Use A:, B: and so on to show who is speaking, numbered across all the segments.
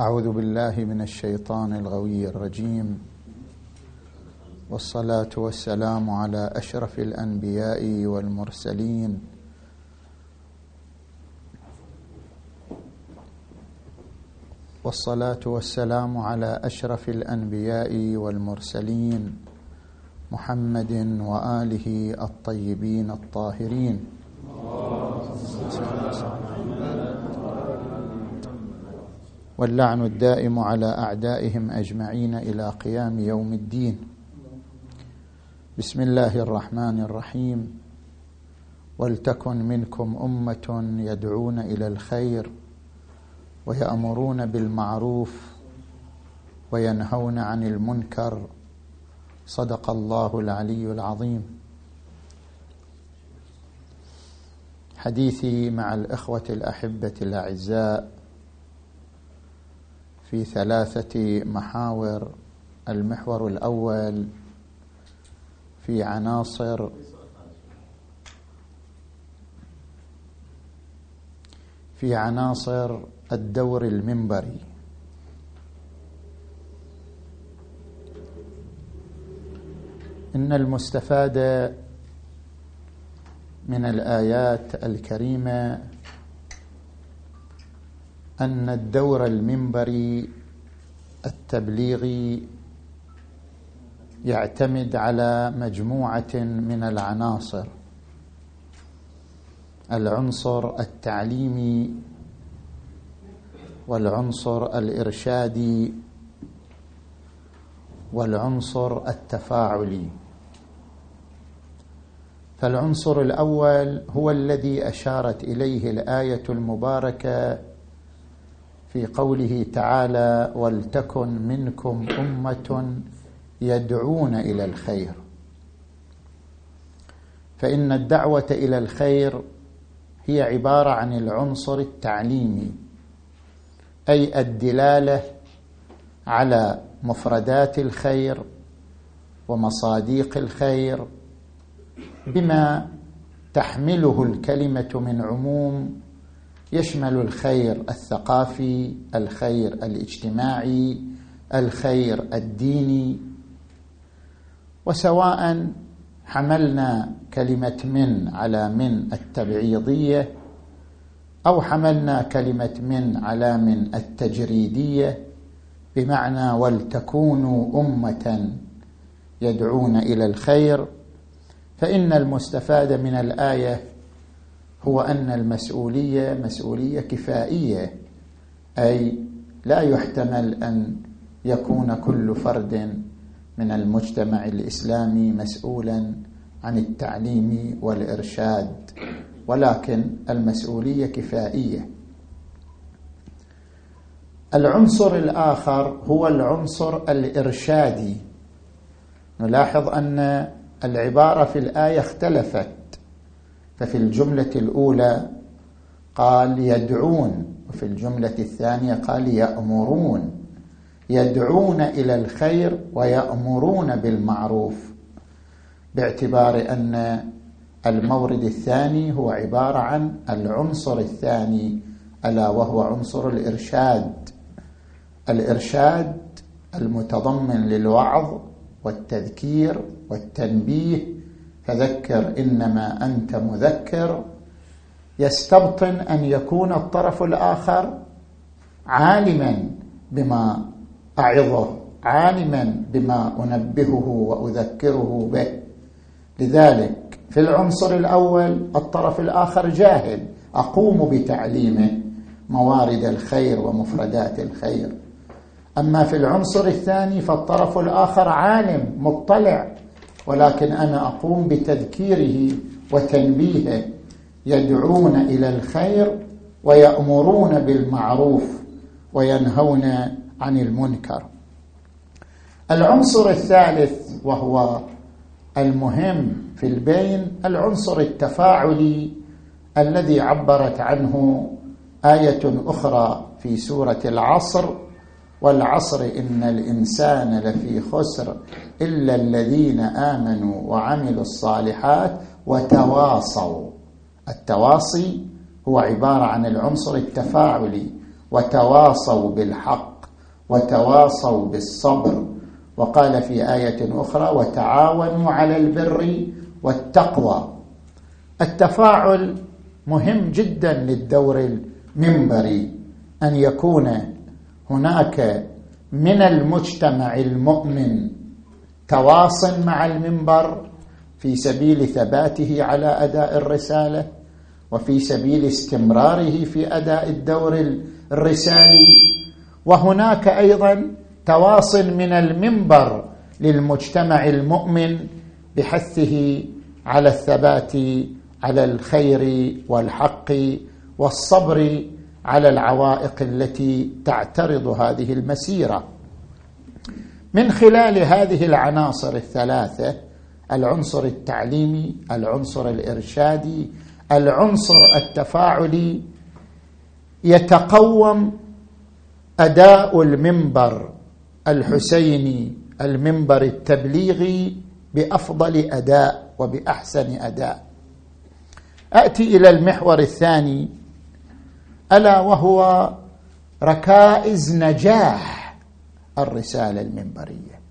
A: أعوذ بالله من الشيطان الغوي الرجيم. والصلاة والسلام على أشرف الأنبياء والمرسلين. والصلاة والسلام على أشرف الأنبياء والمرسلين. محمد وآله الطيبين الطاهرين. واللعن الدائم على أعدائهم أجمعين إلى قيام يوم الدين. بسم الله الرحمن الرحيم. ولتكن منكم أمة يدعون إلى الخير ويأمرون بالمعروف وينهون عن المنكر. صدق الله العلي العظيم. حديثي مع الإخوة الأحبة الأعزاء. في ثلاثة محاور المحور الأول في عناصر في عناصر الدور المنبري. إن المستفاد من الآيات الكريمة أن الدور المنبري التبليغي يعتمد على مجموعة من العناصر. العنصر التعليمي والعنصر الإرشادي والعنصر التفاعلي. فالعنصر الأول هو الذي أشارت إليه الآية المباركة في قوله تعالى ولتكن منكم أمة يدعون إلى الخير فإن الدعوة إلى الخير هي عبارة عن العنصر التعليمي أي الدلالة على مفردات الخير ومصاديق الخير بما تحمله الكلمة من عموم يشمل الخير الثقافي الخير الاجتماعي الخير الديني. وسواء حملنا كلمة من على من التبعيضية أو حملنا كلمة من على من التجريدية بمعنى ولتكونوا أمة يدعون إلى الخير فإن المستفاد من الآية هو أن المسؤولية مسؤولية كفائية أي لا يحتمل أن يكون كل فرد من المجتمع الإسلامي مسؤولا عن التعليم والإرشاد ولكن المسؤولية كفائية. العنصر الآخر هو العنصر الإرشادي. نلاحظ أن العبارة في الآية اختلفت. ففي الجملة الأولى قال يدعون وفي الجملة الثانية قال يأمرون. يدعون إلى الخير ويأمرون بالمعروف باعتبار أن المورد الثاني هو عبارة عن العنصر الثاني ألا وهو عنصر الإرشاد. الإرشاد المتضمن للوعظ والتذكير والتنبيه فذكر إنما أنت مذكر. يستبطن أن يكون الطرف الآخر عالما بما أعظه عالما بما أنبهه وأذكره به. لذلك في العنصر الأول الطرف الآخر جاهل أقوم بتعليمه موارد الخير ومفردات الخير. أما في العنصر الثاني فالطرف الآخر عالم مطلع ولكن أنا أقوم بتذكيره وتنبيهه. يدعون إلى الخير ويأمرون بالمعروف وينهون عن المنكر. العنصر الثالث وهو المهم في البين العنصر التفاعلي الذي عبرت عنه آية أخرى في سورة العصر والعصر إن الإنسان لفي خسر إلا الذين آمنوا وعملوا الصالحات وتواصوا. التواصي هو عبارة عن العنصر التفاعلي وتواصوا بالحق وتواصوا بالصبر. وقال في آية أخرى وتعاونوا على البر والتقوى التفاعل مهم جدا للدور المنبري أن يكون هناك من المجتمع المؤمن تواصل مع المنبر في سبيل ثباته على أداء الرسالة وفي سبيل استمراره في أداء الدور الرسالي. وهناك أيضا تواصل من المنبر للمجتمع المؤمن بحثه على الثبات على الخير والحق والصبر على العوائق التي تعترض هذه المسيرة. من خلال هذه العناصر الثلاثة العنصر التعليمي العنصر الإرشادي العنصر التفاعلي يتقوم أداء المنبر الحسيني المنبر التبليغي بأفضل أداء وبأحسن أداء. أتي إلى المحور الثاني ألا وهو ركائز نجاح الرسالة المنبرية.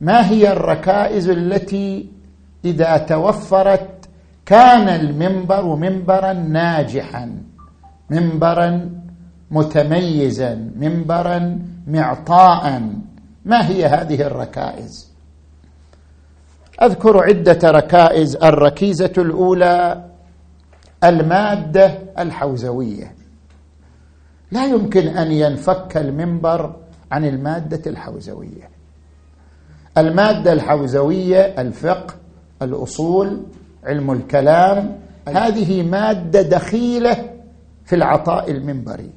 A: ما هي الركائز التي إذا توفرت كان المنبر منبرا ناجحا منبرا متميزا منبرا معطاء ما هي هذه الركائز؟ أذكر عدة ركائز. الركيزة الأولى المادة الحوزوية. لا يمكن أن ينفك المنبر عن المادة الحوزوية. المادة الحوزوية الفقه الأصول علم الكلام هذه مادة دخيلة في العطاء المنبري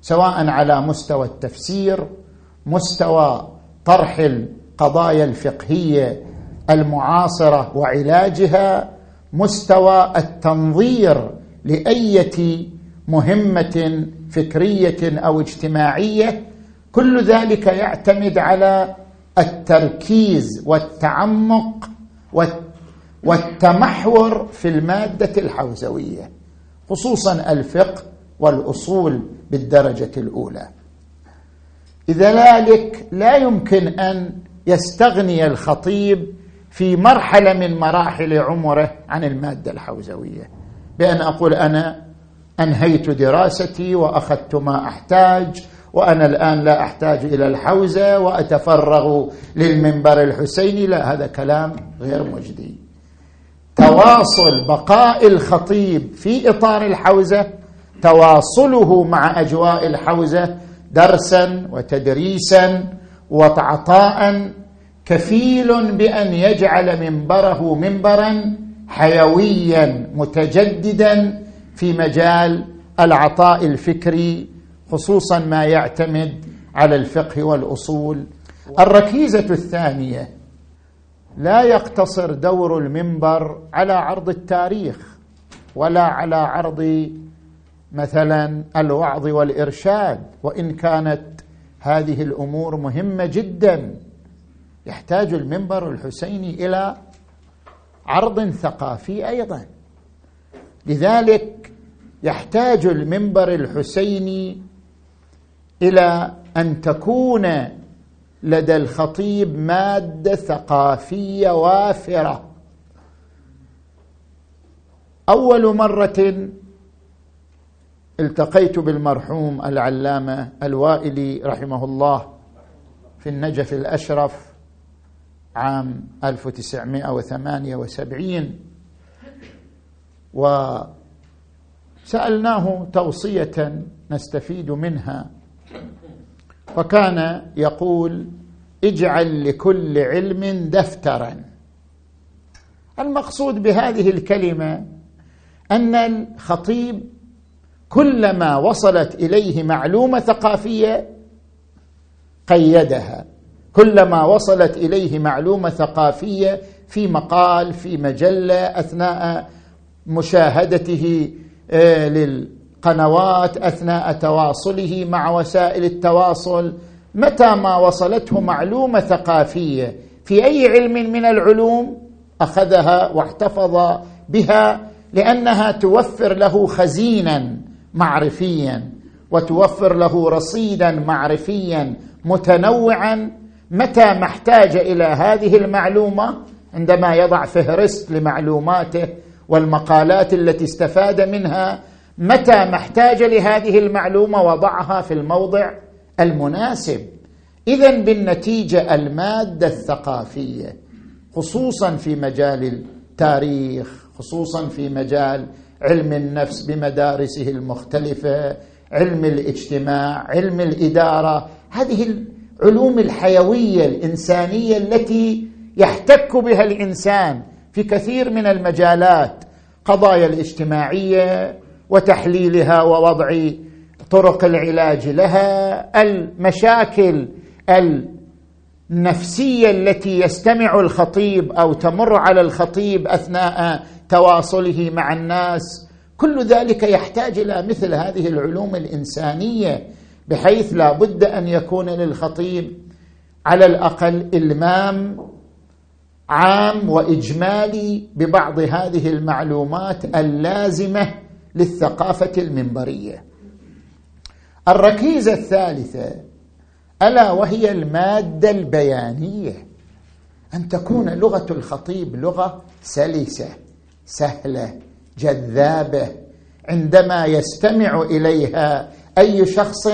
A: سواء على مستوى التفسير مستوى طرح القضايا الفقهية المعاصرة وعلاجها مستوى التنظير لأية مهمة فكرية أو اجتماعية كل ذلك يعتمد على التركيز والتعمق والتمحور في المادة الحوزوية خصوصا الفقه والأصول بالدرجة الأولى. لذلك لا يمكن أن يستغني الخطيب في مرحلة من مراحل عمره عن المادة الحوزوية. بأن أقول أنا أنهيت دراستي وأخذت ما أحتاج وأنا الآن لا أحتاج إلى الحوزة وأتفرغ للمنبر الحسيني. لا هذا كلام غير مجدي. تواصل بقاء الخطيب في إطار الحوزة تواصله مع أجواء الحوزة درسا وتدريسا وعطاء كفيل بأن يجعل منبره منبرا حيويا متجددا في مجال العطاء الفكري خصوصا ما يعتمد على الفقه والأصول. الركيزة الثانية لا يقتصر دور المنبر على عرض التاريخ ولا على عرض مثلا الوعظ والإرشاد وإن كانت هذه الأمور مهمة جدا. يحتاج المنبر الحسيني إلى عرض ثقافي أيضا. لذلك يحتاج المنبر الحسيني إلى أن تكون لدى الخطيب مادة ثقافية وافرة. أول مرة التقيت بالمرحوم العلامة الوائلي رحمه الله في النجف الأشرف عام 1978 وسألناه توصية نستفيد منها. وكان يقول اجعل لكل علم دفترا. المقصود بهذه الكلمة أن الخطيب كلما وصلت إليه معلومة ثقافية قيدها. كلما وصلت إليه معلومة ثقافية في مقال في مجلة أثناء مشاهدته آه، للقنوات أثناء تواصله مع وسائل التواصل متى ما وصلته معلومة ثقافية في أي علم من العلوم أخذها واحتفظ بها لأنها توفر له خزينا معرفيا وتوفر له رصيدا معرفيا متنوعا متى ما احتاج إلى هذه المعلومة؟ عندما يضع فهرست لمعلوماته والمقالات التي استفاد منها متى ما احتاج لهذه المعلومة؟ وضعها في الموضع المناسب. اذا بالنتيجة المادة الثقافية خصوصا في مجال التاريخ خصوصا في مجال علم النفس بمدارسه المختلفة علم الاجتماع علم الإدارة هذه العلوم الحيوية الإنسانية التي يحتك بها الإنسان في كثير من المجالات قضايا الاجتماعية وتحليلها ووضع طرق العلاج لها المشاكل النفسية التي يستمع الخطيب أو تمر على الخطيب أثناء تواصله مع الناس كل ذلك يحتاج إلى مثل هذه العلوم الإنسانية. بحيث لا بد أن يكون للخطيب على الأقل إلمام عام وإجمالي ببعض هذه المعلومات اللازمة للثقافة المنبرية. الركيزة الثالثة ألا وهي المادة البيانية. أن تكون لغة الخطيب لغة سلسة سهلة جذابة عندما يستمع إليها أي شخص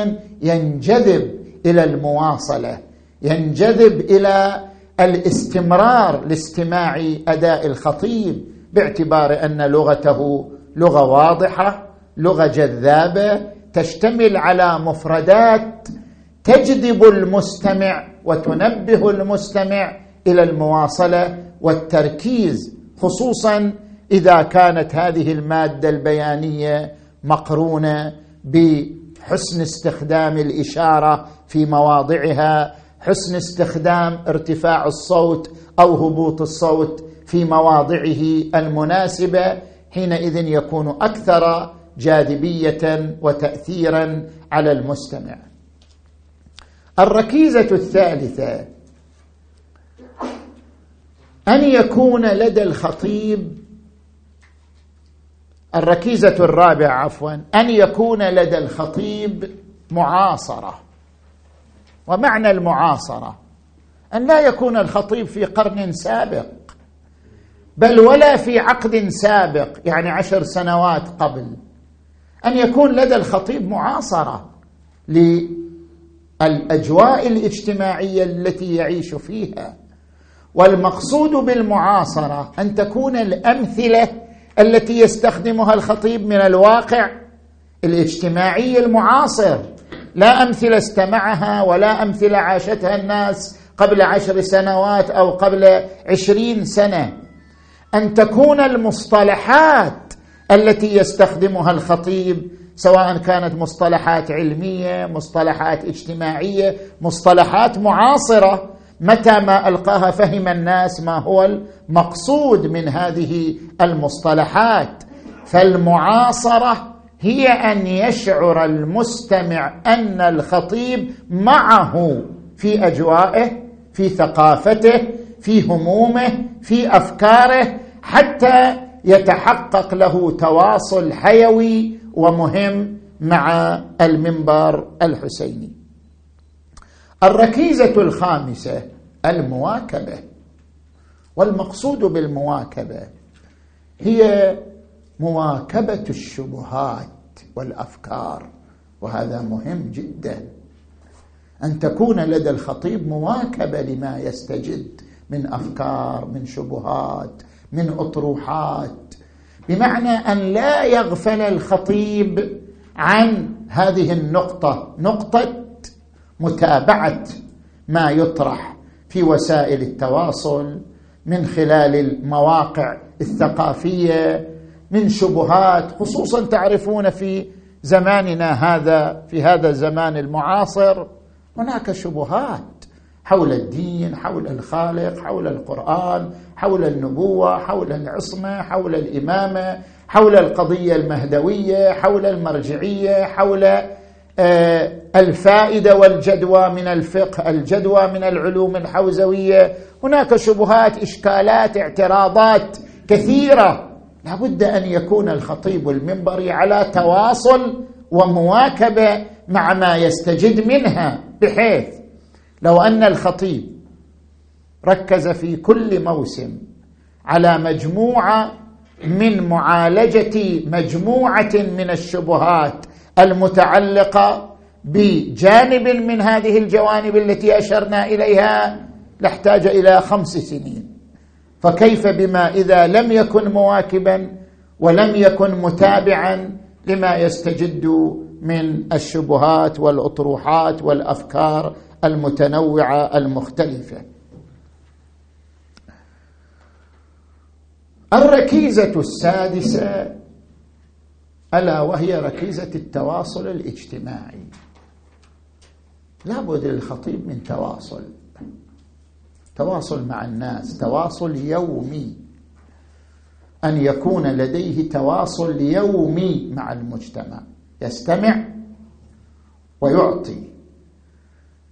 A: ينجذب إلى المواصلة ينجذب إلى الاستمرار لاستماع أداء الخطيب باعتبار أن لغته لغة واضحة لغة جذابة تشتمل على مفردات تجذب المستمع وتنبه المستمع إلى المواصلة والتركيز خصوصا إذا كانت هذه المادة البيانية مقرونة بحسن استخدام الإشارة في مواضعها حسن استخدام ارتفاع الصوت أو هبوط الصوت في مواضعه المناسبة حينئذ يكون أكثر جاذبية وتاثيرا على المستمع. الركيزة الثالثة أن يكون لدى الخطيب الركيزة الرابعة عفوا أن يكون لدى الخطيب معاصرة. ومعنى المعاصرة أن لا يكون الخطيب في قرن سابق بل ولا في عقد سابق يعني عشر سنوات قبل. أن يكون لدى الخطيب معاصرة للأجواء الاجتماعية التي يعيش فيها. والمقصود بالمعاصرة أن تكون الأمثلة التي يستخدمها الخطيب من الواقع الاجتماعي المعاصر. لا أمثلة استمعها ولا أمثلة عاشتها الناس قبل عشر سنوات أو قبل عشرين سنة. أن تكون المصطلحات التي يستخدمها الخطيب سواء كانت مصطلحات علمية مصطلحات اجتماعية مصطلحات معاصرة متى ما ألقاها فهم الناس ما هو المقصود من هذه المصطلحات. فالمعاصرة هي أن يشعر المستمع أن الخطيب معه في أجوائه في ثقافته في همومه في أفكاره حتى يتحقق له تواصل حيوي ومهم مع المنبر الحسيني. الركيزة الخامسة المواكبة. والمقصود بالمواكبة هي مواكبة الشبهات والأفكار وهذا مهم جدا. أن تكون لدى الخطيب مواكبة لما يستجد من أفكار من شبهات من أطروحات. بمعنى أن لا يغفل الخطيب عن هذه النقطة. نقطة متابعة ما يطرح في وسائل التواصل من خلال المواقع الثقافية من شبهات خصوصا تعرفون في زماننا هذا في هذا الزمان المعاصر. هناك شبهات حول الدين حول الخالق حول القرآن حول النبوة حول العصمة حول الإمامة حول القضية المهدوية حول المرجعية حول آه، الفائدة والجدوى من الفقه الجدوى من العلوم الحوزوية. هناك شبهات إشكالات اعتراضات كثيرة. لابد أن يكون الخطيب المنبري على تواصل ومواكبة مع ما يستجد منها. بحيث لو أن الخطيب ركز في كل موسم على مجموعة من معالجة مجموعة من الشبهات المتعلقة بجانب من هذه الجوانب التي أشرنا إليها لاحتاج إلى خمس سنين. فكيف بما إذا لم يكن مواكبا ولم يكن متابعا لما يستجد من الشبهات والأطروحات والأفكار المتنوعة المختلفة؟ الركيزة السادسة ألا وهي ركيزة التواصل الاجتماعي. لابد للخطيب من تواصل. تواصل مع الناس تواصل يومي. أن يكون لديه تواصل يومي مع المجتمع. يستمع ويعطي.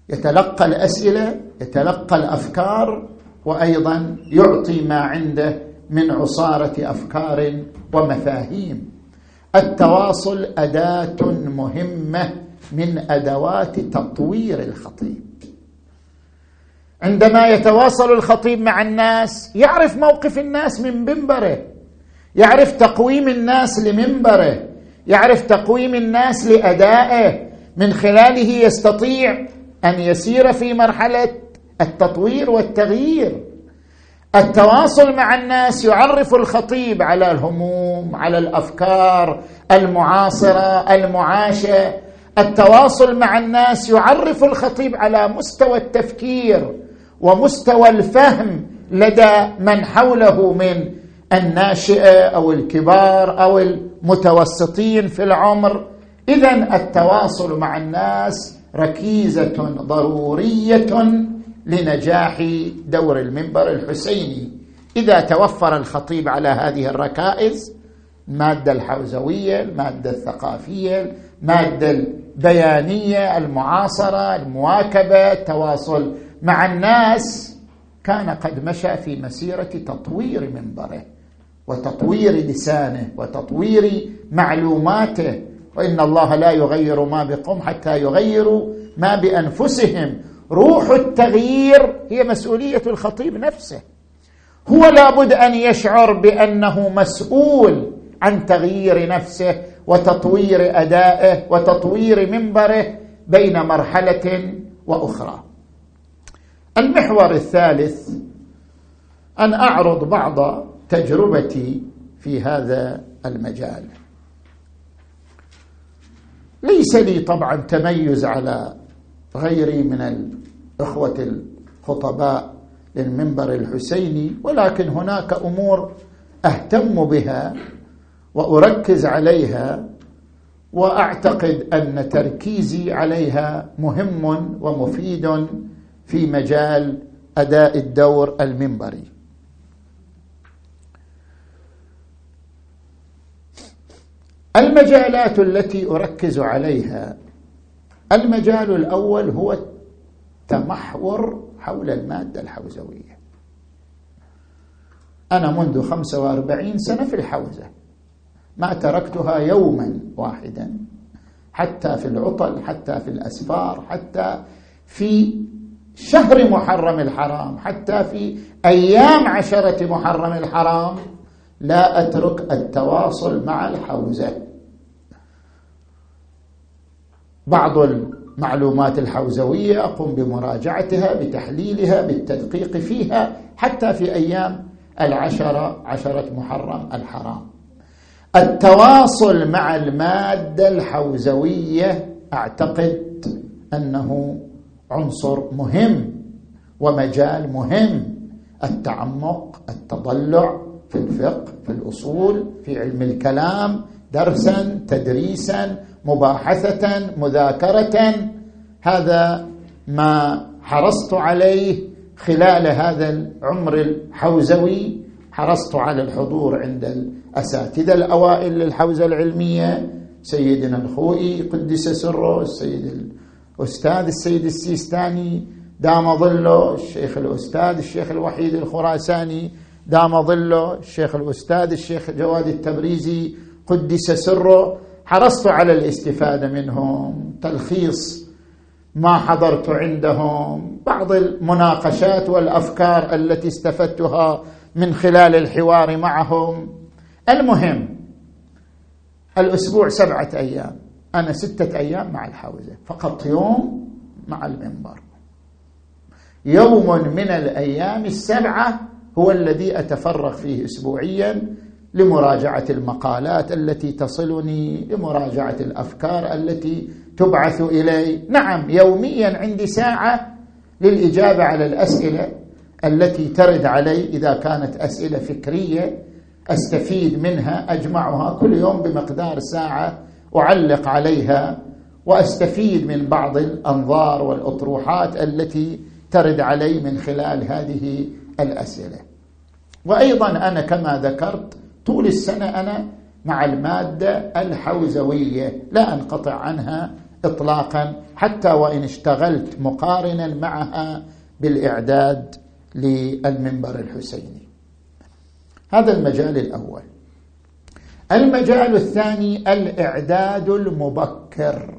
A: يتلقى الأسئلة يتلقى الأفكار وأيضا يعطي ما عنده من عصارة أفكار ومفاهيم. التواصل أداة مهمة من أدوات تطوير الخطيب. عندما يتواصل الخطيب مع الناس يعرف موقف الناس من منبره يعرف تقويم الناس لمنبره يعرف تقويم الناس لأدائه. من خلاله يستطيع أن يسير في مرحلة التطوير والتغيير. التواصل مع الناس يعرف الخطيب على الهموم على الأفكار المعاصرة المعاشة. التواصل مع الناس يعرف الخطيب على مستوى التفكير ومستوى الفهم لدى من حوله من الناشئة أو الكبار أو المتوسطين في العمر. اذا التواصل مع الناس ركيزة ضرورية لنجاح دور المنبر الحسيني. إذا توفر الخطيب على هذه الركائز الماده الحوزوية المادة الثقافية المادة البيانية المعاصرة المواكبة التواصل مع الناس كان قد مشى في مسيرة تطوير منبره وتطوير لسانه وتطوير معلوماته. وإن الله لا يغير ما بقوم حتى يغيروا ما بأنفسهم. روح التغيير هي مسؤولية الخطيب نفسه. هو لابد أن يشعر بأنه مسؤول عن تغيير نفسه وتطوير أدائه وتطوير منبره بين مرحلة وأخرى. المحور الثالث أن أعرض بعض تجربتي في هذا المجال. ليس لي طبعا تميز على غيري من الاخوه الخطباء للمنبر الحسيني ولكن هناك أمور أهتم بها وأركز عليها وأعتقد أن تركيزي عليها مهم ومفيد في مجال أداء الدور المنبري. المجالات التي أركز عليها المجال الأول هو التمحور حول المادة الحوزوية. أنا منذ 45 سنة في الحوزة. ما تركتها يوما واحدا حتى في العطل حتى في الأسفار حتى في شهر محرم الحرام حتى في أيام عشرة محرم الحرام لا أترك التواصل مع الحوزة. بعض المعلومات الحوزوية اقوم بمراجعتها بتحليلها بالتدقيق فيها حتى في أيام العشره عشرة محرم الحرام. التواصل مع المادة الحوزوية أعتقد أنه عنصر مهم ومجال مهم. التعمق التضلع في الفقه في الأصول في علم الكلام درسا تدريسا مباحثة مذاكرة. هذا ما حرصت عليه خلال هذا العمر الحوزوي. حرصت على الحضور عند الأساتذة الأوائل للحوزة العلمية سيدنا الخوئي قدس سره السيد الأستاذ السيد السيستاني دام ظله الشيخ الأستاذ الشيخ الوحيد الخراساني دام ظله الشيخ الأستاذ الشيخ جواد التبريزي قدس سره. حرصت على الاستفادة منهم تلخيص ما حضرت عندهم بعض المناقشات والأفكار التي استفدتها من خلال الحوار معهم. المهم الأسبوع سبعة أيام. أنا ستة أيام مع الحوزة فقط يوم مع المنبر. يوم من الأيام السبعة هو الذي أتفرغ فيه اسبوعيا لمراجعة المقالات التي تصلني لمراجعة الأفكار التي تبعث إلي. نعم يوميا عندي ساعة للإجابة على الأسئلة التي ترد علي إذا كانت أسئلة فكرية أستفيد منها أجمعها كل يوم بمقدار ساعة اعلق عليها وأستفيد من بعض الأنظار والأطروحات التي ترد علي من خلال هذه الأسئلة. وأيضا أنا كما ذكرت طول السنة أنا مع المادة الحوزوية لا أنقطع عنها اطلاقا حتى وإن اشتغلت مقارنا معها بالإعداد للمنبر الحسيني. هذا المجال الأول. المجال الثاني الإعداد المبكر.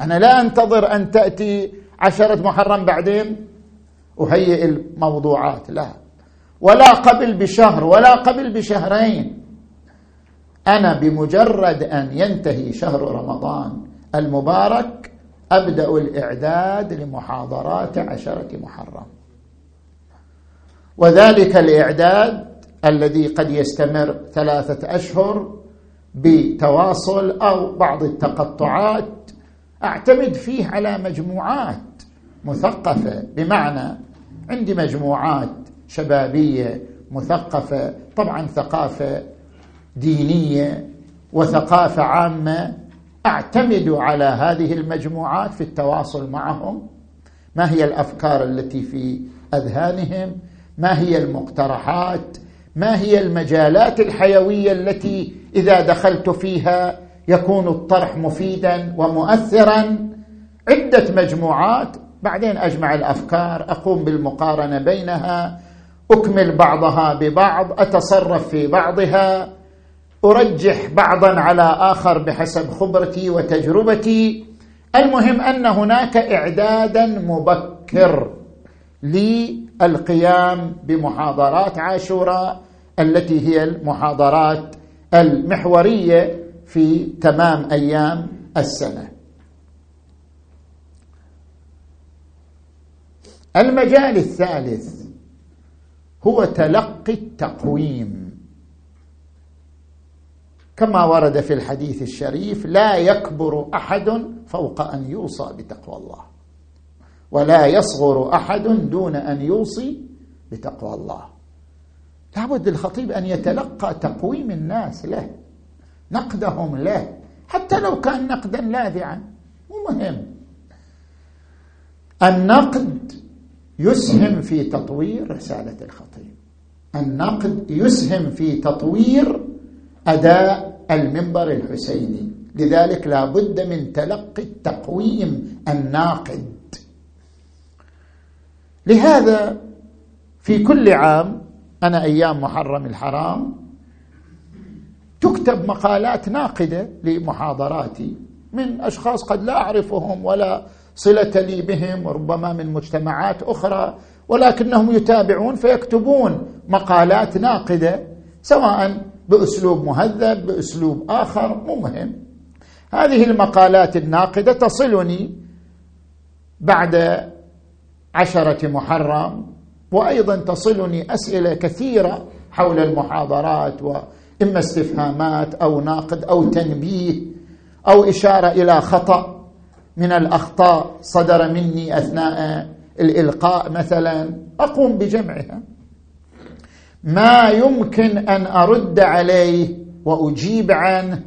A: أنا لا أنتظر أن تأتي عشرة محرم بعدين أهيئ الموضوعات لا. ولا قبل بشهر ولا قبل بشهرين. أنا بمجرد أن ينتهي شهر رمضان المبارك أبدأ الإعداد لمحاضرات عشرة محرم. وذلك الإعداد الذي قد يستمر ثلاثة أشهر بتواصل أو بعض التقطعات أعتمد فيه على مجموعات مثقفة. بمعنى عندي مجموعات شبابية مثقفة طبعا ثقافة دينية وثقافة عامة أعتمد على هذه المجموعات في التواصل معهم. ما هي الأفكار التي في أذهانهم؟ ما هي المقترحات؟ ما هي المجالات الحيوية التي إذا دخلت فيها يكون الطرح مفيدا ومؤثرا؟ عدة مجموعات. بعدين أجمع الأفكار أقوم بالمقارنة بينها. أكمل بعضها ببعض أتصرف في بعضها أرجح بعضا على آخر بحسب خبرتي وتجربتي. المهم أن هناك اعدادا مبكر للقيام بمحاضرات عاشوراء التي هي المحاضرات المحورية في تمام أيام السنة. المجال الثالث. هو تلقي التقويم. كما ورد في الحديث الشريف لا يكبر أحد فوق أن يوصى بتقوى الله ولا يصغر أحد دون أن يوصي بتقوى الله. لابد الخطيب أن يتلقى تقويم الناس له نقدهم له حتى لو كان نقدا لاذعا. مو مهم. النقد يسهم في تطوير رسالة الخطيب. النقد يسهم في تطوير أداء المنبر الحسيني. لذلك لا بد من تلقي التقويم الناقد. لهذا في كل عام أنا أيام محرم الحرام تكتب مقالات ناقدة لمحاضراتي من أشخاص قد لا أعرفهم ولا صلة لي بهم وربما من مجتمعات أخرى ولكنهم يتابعون فيكتبون مقالات ناقدة سواء بأسلوب مهذب بأسلوب آخر مو مهم. هذه المقالات الناقدة تصلني بعد عشرة محرم وأيضا تصلني أسئلة كثيرة حول المحاضرات وإما استفهامات أو ناقد أو تنبيه أو إشارة إلى خطأ. من الأخطاء صدر مني أثناء الإلقاء مثلا أقوم بجمعها. ما يمكن أن أرد عليه وأجيب عنه.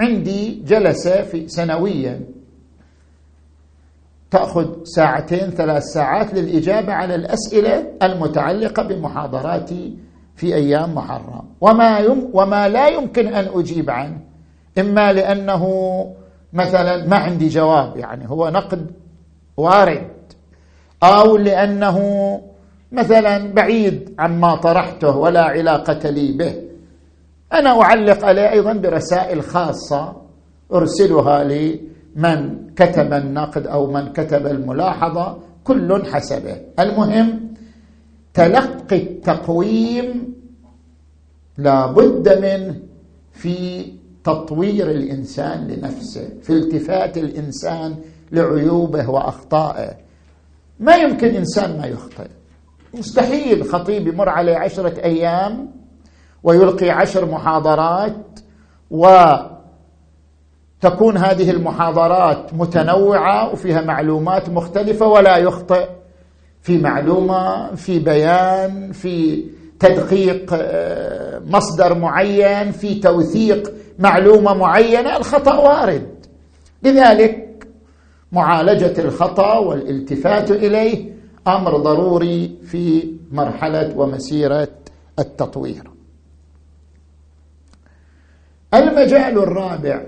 A: عندي جلسة في سنويا. تأخذ ساعتين ثلاث ساعات للإجابة على الأسئلة المتعلقة بمحاضراتي في أيام محرم. وما يم وما لا يمكن أن أجيب عنه إما لأنه مثلا ما عندي جواب يعني هو نقد وارد. أو لأنه مثلا بعيد عما طرحته ولا علاقة لي به. أنا أعلق عليه أيضا برسائل خاصة أرسلها لمن كتب النقد أو من كتب الملاحظة كل حسبه. المهم تلقي التقويم لا بد منه في تطوير الإنسان لنفسه في التفات الإنسان لعيوبه وأخطائه. ما يمكن إنسان ما يخطئ. مستحيل خطيب يمر عليه عشرة أيام ويلقي عشر محاضرات وتكون هذه المحاضرات متنوعة وفيها معلومات مختلفة ولا يخطئ. في معلومة في بيان في تدقيق آه، مصدر معين في توثيق معلومة معينة الخطأ وارد. لذلك معالجة الخطأ والالتفات إليه أمر ضروري في مرحلة ومسيرة التطوير. المجال الرابع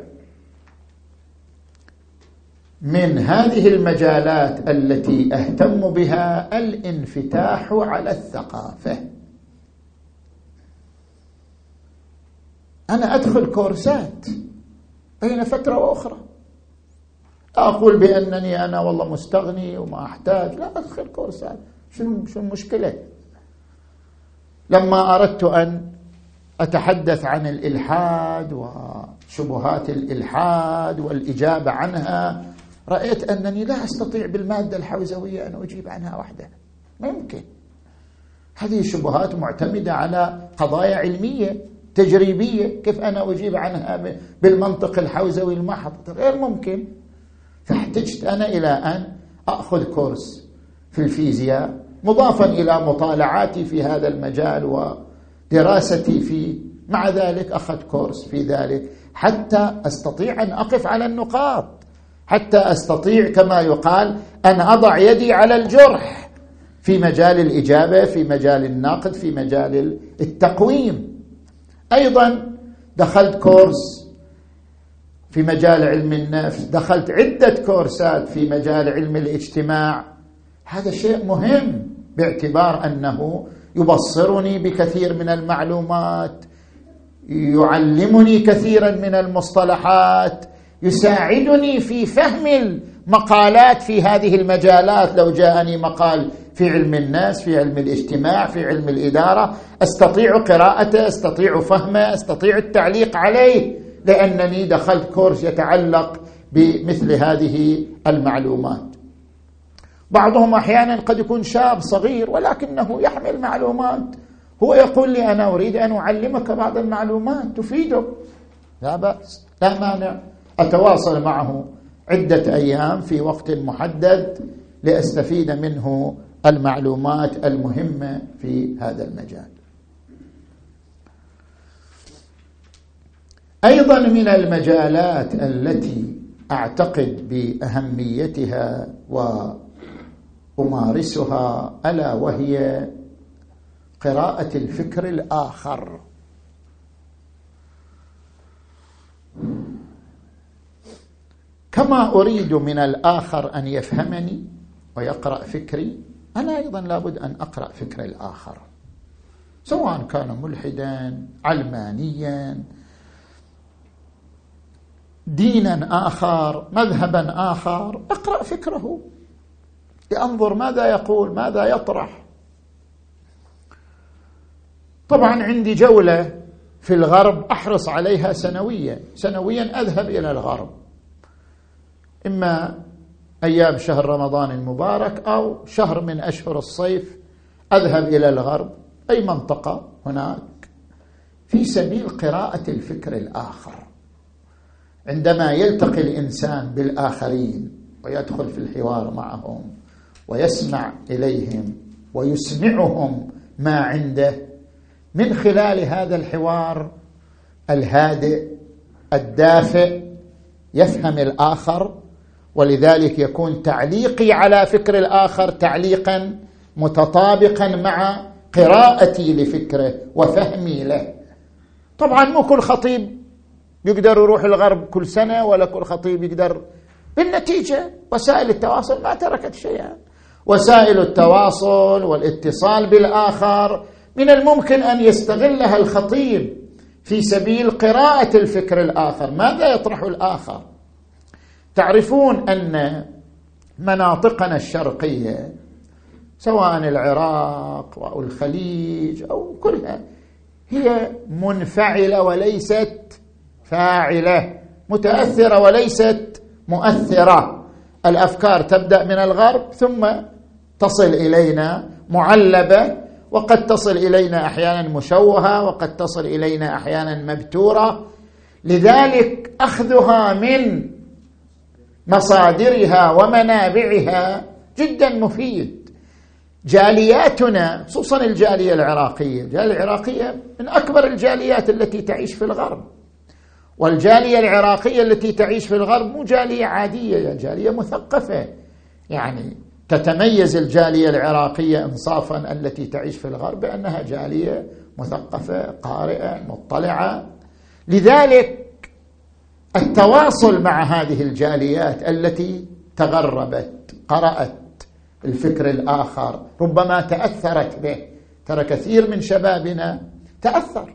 A: من هذه المجالات التي أهتم بها الانفتاح على الثقافة. أنا أدخل كورسات بين فترة وأخرى. أقول بأنني أنا والله مستغني وما أحتاج. لا أدخل كورسات. شنو المشكلة؟ لما أردت أن أتحدث عن الإلحاد وشبهات الإلحاد والإجابة عنها رأيت أنني لا أستطيع بالمادة الحوزوية أن أجيب عنها وحدها ما يمكن هذه الشبهات معتمدة على قضايا علمية. تجريبية كيف أنا أجيب عنها بالمنطق الحوزوي المحض؟ غير ممكن. فاحتجت أنا إلى أن أخذ كورس في الفيزياء مضافا إلى مطالعاتي في هذا المجال ودراستي فيه. مع ذلك أخذت كورس في ذلك. حتى أستطيع أن أقف على النقاط. حتى أستطيع كما يقال أن أضع يدي على الجرح في مجال الإجابة في مجال النقد في مجال التقويم. أيضا دخلت كورس في مجال علم النفس دخلت عدة كورسات في مجال علم الاجتماع. هذا شيء مهم باعتبار أنه يبصرني بكثير من المعلومات يعلمني كثيرا من المصطلحات يساعدني في فهم المقالات في هذه المجالات. لو جاءني مقال في علم الناس في علم الاجتماع في علم الإدارة أستطيع قراءته أستطيع فهمه أستطيع التعليق عليه لأنني دخلت كورس يتعلق بمثل هذه المعلومات. بعضهم أحيانا قد يكون شاب صغير ولكنه يحمل معلومات. هو يقول لي أنا أريد أن أعلمك بعض المعلومات تفيدك. لا بأس لا مانع. أتواصل معه. عدة أيام في وقت محدد لأستفيد منه المعلومات المهمة في هذا المجال. أيضا من المجالات التي أعتقد بأهميتها وأمارسها ألا وهي قراءة الفكر الآخر. كما أريد من الآخر أن يفهمني ويقرأ فكري أنا أيضا لابد أن أقرأ فكر الآخر. سواء كان ملحدا علمانيا دينا آخر مذهبا آخر اقرأ فكره. لأنظر ماذا يقول ماذا يطرح. طبعا عندي جولة في الغرب أحرص عليها سنويا. سنويا أذهب إلى الغرب. إما أيام شهر رمضان المبارك أو شهر من أشهر الصيف أذهب إلى الغرب أي منطقة هناك في سبيل قراءة الفكر الآخر. عندما يلتقي الإنسان بالآخرين ويدخل في الحوار معهم ويسمع إليهم ويسمعهم ما عنده من خلال هذا الحوار الهادئ الدافئ يفهم الآخر ولذلك يكون تعليقي على فكر الآخر تعليقا متطابقا مع قراءتي لفكره وفهمي له. طبعا مو كل خطيب يقدر يروح الغرب كل سنة ولا كل خطيب يقدر بالنتيجة. وسائل التواصل ما تركت شيئا. وسائل التواصل والاتصال بالآخر من الممكن أن يستغلها الخطيب في سبيل قراءة الفكر الآخر. ماذا يطرح الآخر؟ تعرفون أن مناطقنا الشرقية سواء العراق أو الخليج أو كلها هي منفعلة وليست فاعلة متأثرة وليست مؤثرة. الأفكار تبدأ من الغرب ثم تصل إلينا معلبة وقد تصل إلينا أحيانا مشوهة وقد تصل إلينا أحيانا مبتورة. لذلك أخذها من مصادرها ومنابعها جدا مفيد جالياتنا خصوصا الجالية العراقية، الجالية العراقية من أكبر الجاليات التي تعيش في الغرب. والجالية العراقية التي تعيش في الغرب مو جالية عادية، جالية مثقفة. يعني تتميز الجالية العراقية انصافا التي تعيش في الغرب بأنها جالية مثقفة، قارئة، مطلعة. لذلك التواصل مع هذه الجاليات التي تغربت، قرأت الفكر الآخر ربما تأثرت به. ترى كثير من شبابنا تأثر.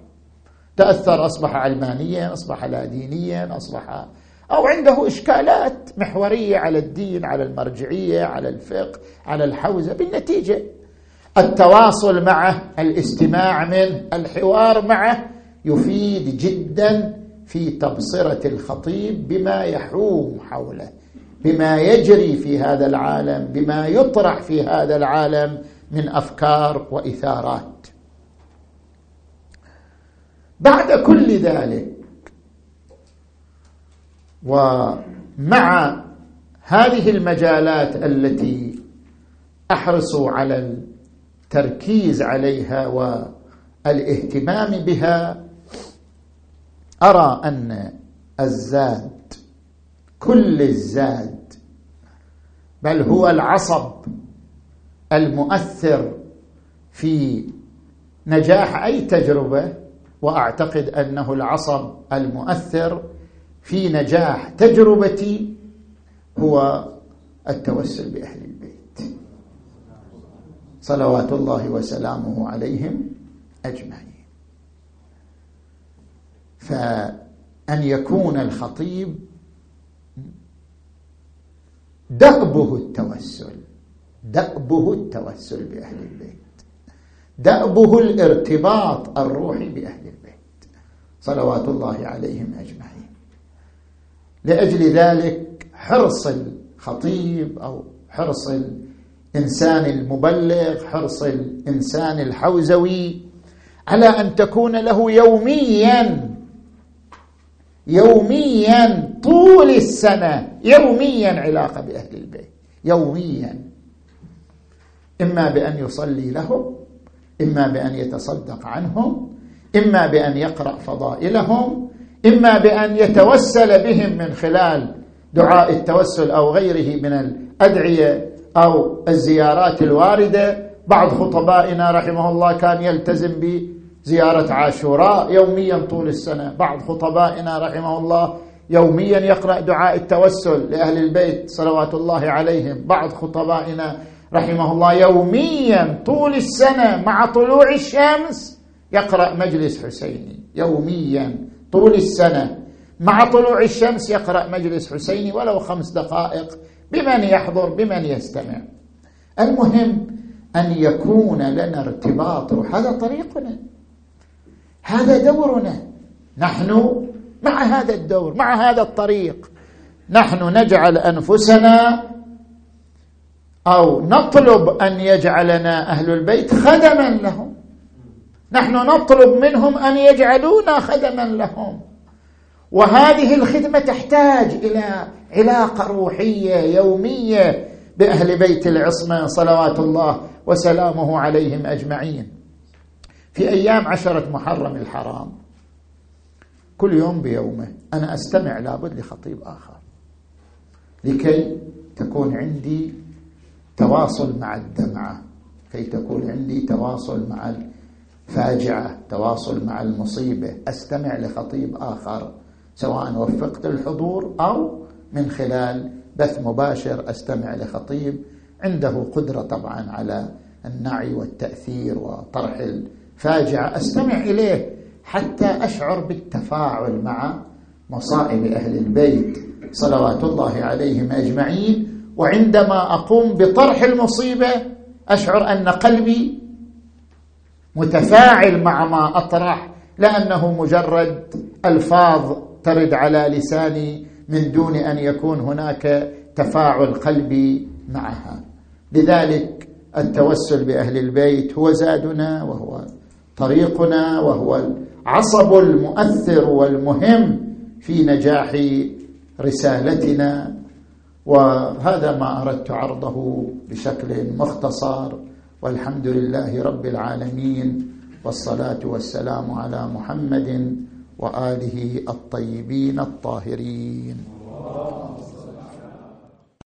A: تأثر أصبح علمانيا أصبح لا دينيا أصبح أو عنده إشكالات محورية على الدين على المرجعية على الفقه على الحوزة. بالنتيجة التواصل معه الاستماع منه الحوار معه يفيد جدا في تبصرة الخطيب بما يحوم حوله بما يجري في هذا العالم بما يطرح في هذا العالم من أفكار وإثارات. بعد كل ذلك ومع هذه المجالات التي أحرص على التركيز عليها والإهتمام بها أرى أن الزاد كل الزاد بل هو العصب المؤثر في نجاح أي تجربة وأعتقد أنه العصب المؤثر في نجاح تجربتي هو التوسل بأهل البيت. صلوات الله وسلامه عليهم أجمعين. فأن يكون الخطيب دأبه التوسل دأبه التوسل بأهل البيت دأبه الارتباط الروحي بأهل البيت صلوات الله عليهم أجمعين. لأجل ذلك حرص الخطيب أو حرص الإنسان المبلغ حرص الإنسان الحوزوي على أن تكون له يوميا يوميا طول السنة يوميا علاقة بأهل البيت يوميا. إما بأن يصلي لهم إما بأن يتصدق عنهم إما بأن يقرأ فضائلهم إما بأن يتوسل بهم من خلال دعاء التوسل أو غيره من الأدعية أو الزيارات الواردة. بعض خطبائنا رحمه الله كان يلتزم زيارة عاشوراء يوميا طول السنة. بعض خطبائنا رحمه الله يوميا يقرأ دعاء التوسل لأهل البيت صلوات الله عليهم. بعض خطبائنا رحمه الله يوميا طول السنة مع طلوع الشمس يقرأ مجلس حسيني. يوميا طول السنة مع طلوع الشمس يقرأ مجلس حسيني ولو خمس دقائق بمن يحضر بمن يستمع. المهم أن يكون لنا ارتباط هذا طريقنا. هذا دورنا. نحن مع هذا الدور مع هذا الطريق. نحن نجعل أنفسنا أو نطلب أن يجعلنا أهل البيت خدما لهم. نحن نطلب منهم أن يجعلونا خدما لهم. وهذه الخدمة تحتاج إلى علاقة روحية يومية بأهل بيت العصمة صلوات الله وسلامه عليهم أجمعين. في أيام عشرة محرم الحرام كل يوم بيومه أنا أستمع لابد لخطيب آخر لكي تكون عندي تواصل مع الدمعة كي تكون عندي تواصل مع الفاجعة تواصل مع المصيبة أستمع لخطيب آخر سواء وفقت الحضور أو من خلال بث مباشر أستمع لخطيب عنده قدرة طبعا على النعي والتأثير وطرح فاجعة أستمع إليه حتى أشعر بالتفاعل مع مصائب أهل البيت. صلوات الله عليهم أجمعين. وعندما أقوم بطرح المصيبة أشعر أن قلبي متفاعل مع ما أطرح لأنه مجرد ألفاظ ترد على لساني من دون أن يكون هناك تفاعل قلبي معها. لذلك التوسل بأهل البيت هو زادنا وهو طريقنا وهو العصب المؤثر والمهم في نجاح رسالتنا وهذا ما أردت عرضه بشكل مختصر. والحمد لله رب العالمين والصلاة والسلام على محمد وآله الطيبين الطاهرين.